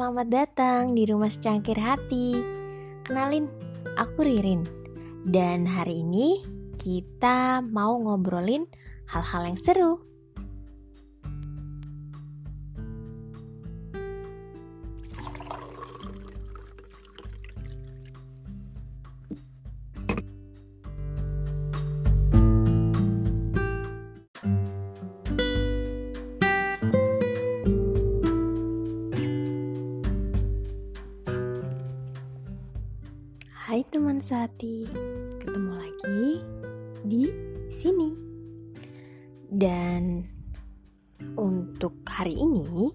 selamat datang di rumah secangkir hati. Kenalin, aku Ririn. Dan hari ini kita mau ngobrolin hal-hal yang seru. Hai teman sehati, ketemu lagi di sini. Dan untuk hari ini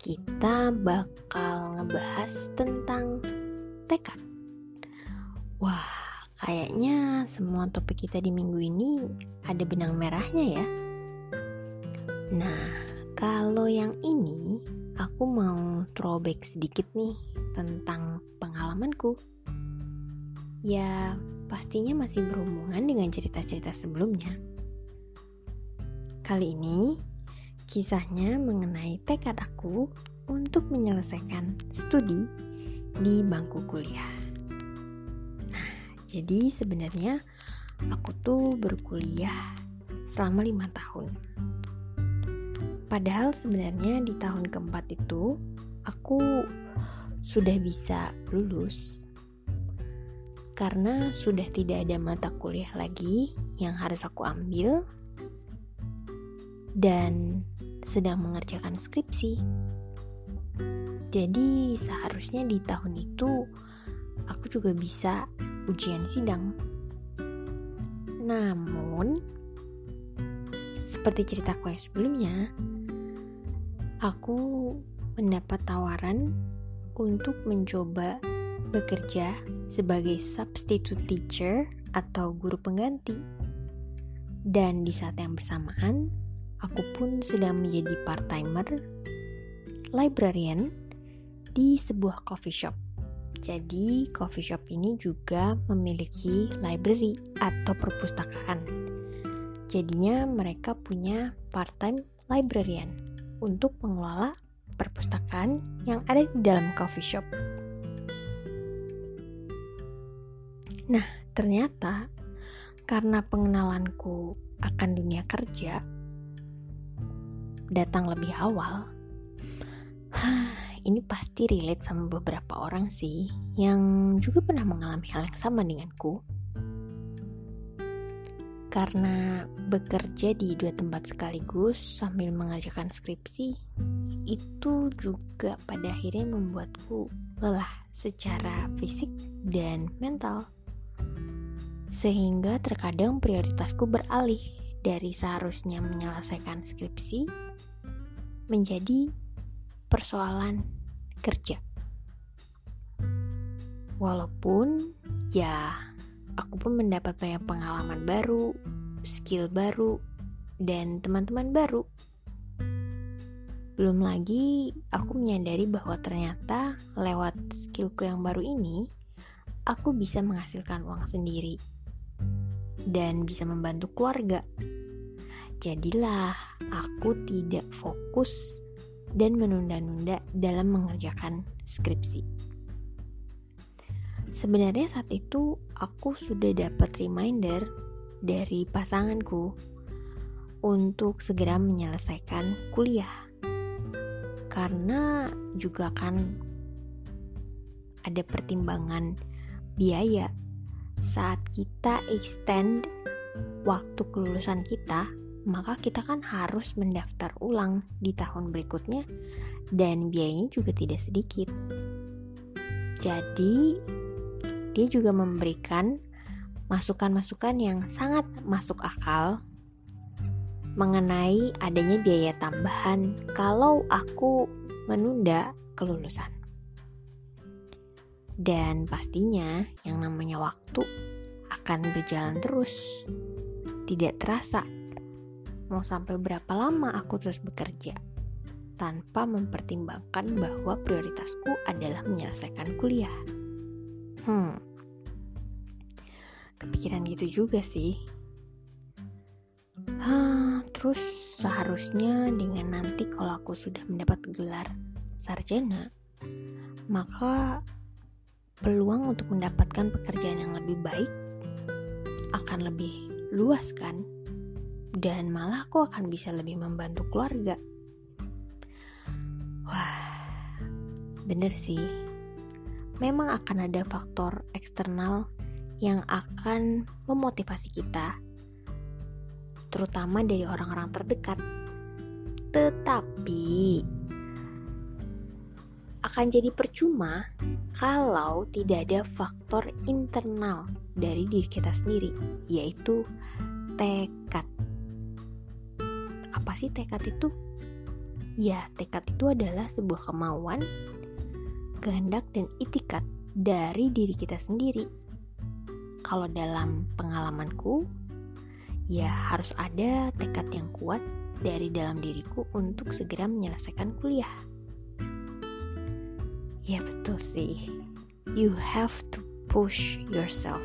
kita bakal ngebahas tentang tekad. Wah, kayaknya semua topik kita di minggu ini ada benang merahnya ya. Nah, kalau yang ini aku mau throwback sedikit nih tentang pengalamanku ya pastinya masih berhubungan dengan cerita-cerita sebelumnya. Kali ini, kisahnya mengenai tekad aku untuk menyelesaikan studi di bangku kuliah. Nah, jadi sebenarnya aku tuh berkuliah selama lima tahun. Padahal sebenarnya di tahun keempat itu aku sudah bisa lulus karena sudah tidak ada mata kuliah lagi yang harus aku ambil dan sedang mengerjakan skripsi. Jadi seharusnya di tahun itu aku juga bisa ujian sidang. Namun seperti ceritaku yang sebelumnya, aku mendapat tawaran untuk mencoba bekerja sebagai substitute teacher atau guru pengganti. Dan di saat yang bersamaan, aku pun sedang menjadi part-timer librarian di sebuah coffee shop. Jadi, coffee shop ini juga memiliki library atau perpustakaan. Jadinya mereka punya part-time librarian untuk mengelola perpustakaan yang ada di dalam coffee shop. Nah, ternyata karena pengenalanku akan dunia kerja datang lebih awal, ini pasti relate sama beberapa orang sih yang juga pernah mengalami hal yang sama denganku. Karena bekerja di dua tempat sekaligus sambil mengerjakan skripsi, itu juga pada akhirnya membuatku lelah secara fisik dan mental sehingga terkadang prioritasku beralih dari seharusnya menyelesaikan skripsi menjadi persoalan kerja. Walaupun ya aku pun mendapat banyak pengalaman baru, skill baru, dan teman-teman baru. Belum lagi aku menyadari bahwa ternyata lewat skillku yang baru ini, aku bisa menghasilkan uang sendiri dan bisa membantu keluarga. Jadilah aku tidak fokus dan menunda-nunda dalam mengerjakan skripsi. Sebenarnya saat itu aku sudah dapat reminder dari pasanganku untuk segera menyelesaikan kuliah. Karena juga kan ada pertimbangan biaya saat kita extend waktu kelulusan kita, maka kita kan harus mendaftar ulang di tahun berikutnya dan biayanya juga tidak sedikit. Jadi, dia juga memberikan masukan-masukan yang sangat masuk akal mengenai adanya biaya tambahan kalau aku menunda kelulusan. Dan pastinya yang namanya waktu akan berjalan terus. Tidak terasa mau sampai berapa lama aku terus bekerja tanpa mempertimbangkan bahwa prioritasku adalah menyelesaikan kuliah. Hmm. Kepikiran gitu juga sih. Hah, terus seharusnya dengan nanti kalau aku sudah mendapat gelar sarjana, maka peluang untuk mendapatkan pekerjaan yang lebih baik akan lebih luas kan? Dan malah aku akan bisa lebih membantu keluarga. Wah, bener sih. Memang akan ada faktor eksternal yang akan memotivasi kita, terutama dari orang-orang terdekat. Tetapi akan jadi percuma kalau tidak ada faktor internal dari diri kita sendiri, yaitu tekad. Apa sih tekad itu? Ya, tekad itu adalah sebuah kemauan, kehendak, dan itikat dari diri kita sendiri. Kalau dalam pengalamanku, ya harus ada tekad yang kuat dari dalam diriku untuk segera menyelesaikan kuliah. Ya betul sih. You have to push yourself.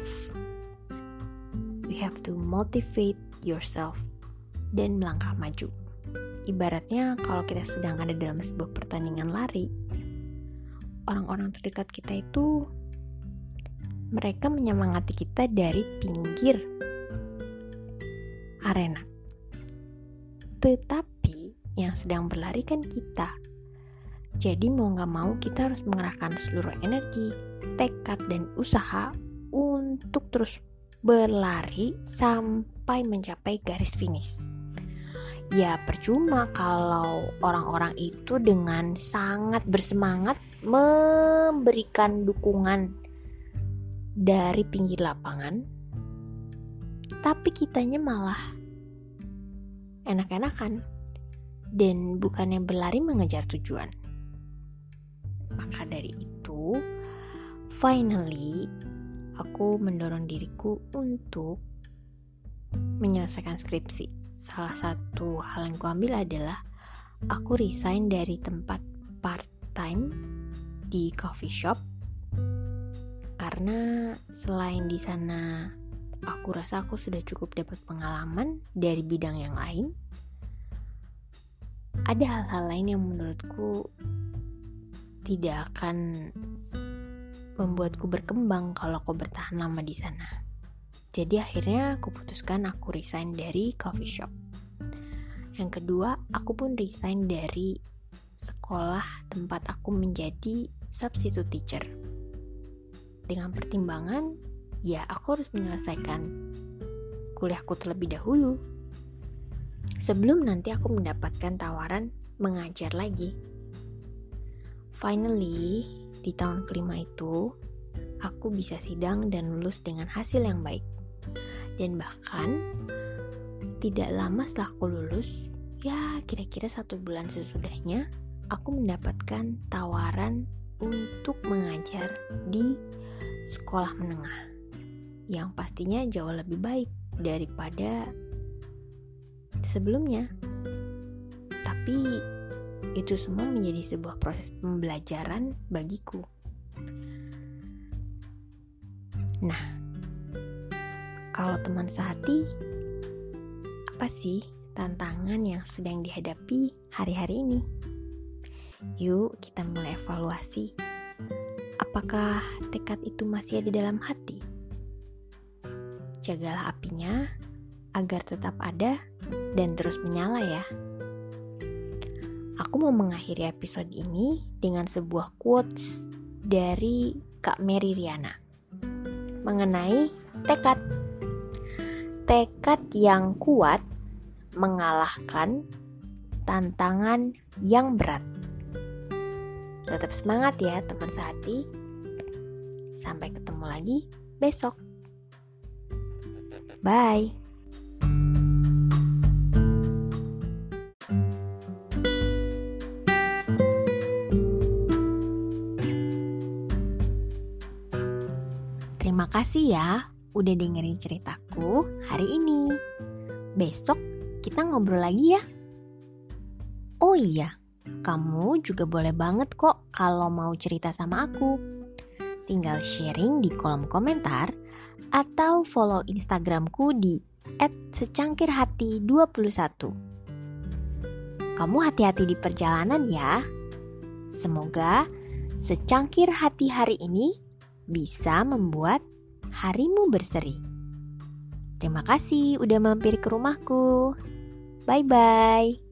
You have to motivate yourself dan melangkah maju. Ibaratnya kalau kita sedang ada dalam sebuah pertandingan lari, orang-orang terdekat kita itu mereka menyemangati kita dari pinggir arena. Tetapi yang sedang berlari kan kita. Jadi mau gak mau kita harus mengerahkan seluruh energi, tekad, dan usaha untuk terus berlari sampai mencapai garis finish. Ya percuma kalau orang-orang itu dengan sangat bersemangat memberikan dukungan dari pinggir lapangan, tapi kitanya malah enak-enakan dan bukannya berlari mengejar tujuan. Maka dari itu, finally aku mendorong diriku untuk menyelesaikan skripsi. Salah satu hal yang kuambil adalah aku resign dari tempat part-time di coffee shop karena selain di sana aku rasa aku sudah cukup dapat pengalaman dari bidang yang lain. Ada hal-hal lain yang menurutku tidak akan membuatku berkembang kalau aku bertahan lama di sana. Jadi akhirnya aku putuskan aku resign dari coffee shop. Yang kedua, aku pun resign dari sekolah tempat aku menjadi substitute teacher. Dengan pertimbangan ya aku harus menyelesaikan kuliahku terlebih dahulu. Sebelum nanti aku mendapatkan tawaran mengajar lagi. Finally, di tahun kelima itu, aku bisa sidang dan lulus dengan hasil yang baik. Dan bahkan, tidak lama setelah aku lulus, ya kira-kira satu bulan sesudahnya, aku mendapatkan tawaran untuk mengajar di sekolah menengah yang pastinya jauh lebih baik daripada sebelumnya. Tapi itu semua menjadi sebuah proses pembelajaran bagiku. Nah, kalau teman sehati, apa sih tantangan yang sedang dihadapi hari-hari ini? Yuk, kita mulai evaluasi. Apakah tekad itu masih ada dalam hati? jagalah apinya agar tetap ada dan terus menyala ya. Aku mau mengakhiri episode ini dengan sebuah quotes dari Kak Mary Riana mengenai tekad. Tekad yang kuat mengalahkan tantangan yang berat. Tetap semangat ya teman sehati. Sampai ketemu lagi besok. Bye. Kasih ya udah dengerin ceritaku hari ini. Besok kita ngobrol lagi ya. Oh iya, kamu juga boleh banget kok kalau mau cerita sama aku. Tinggal sharing di kolom komentar atau follow Instagramku di @secangkirhati21. Kamu hati-hati di perjalanan ya. Semoga secangkir hati hari ini bisa membuat harimu berseri. Terima kasih udah mampir ke rumahku. Bye bye.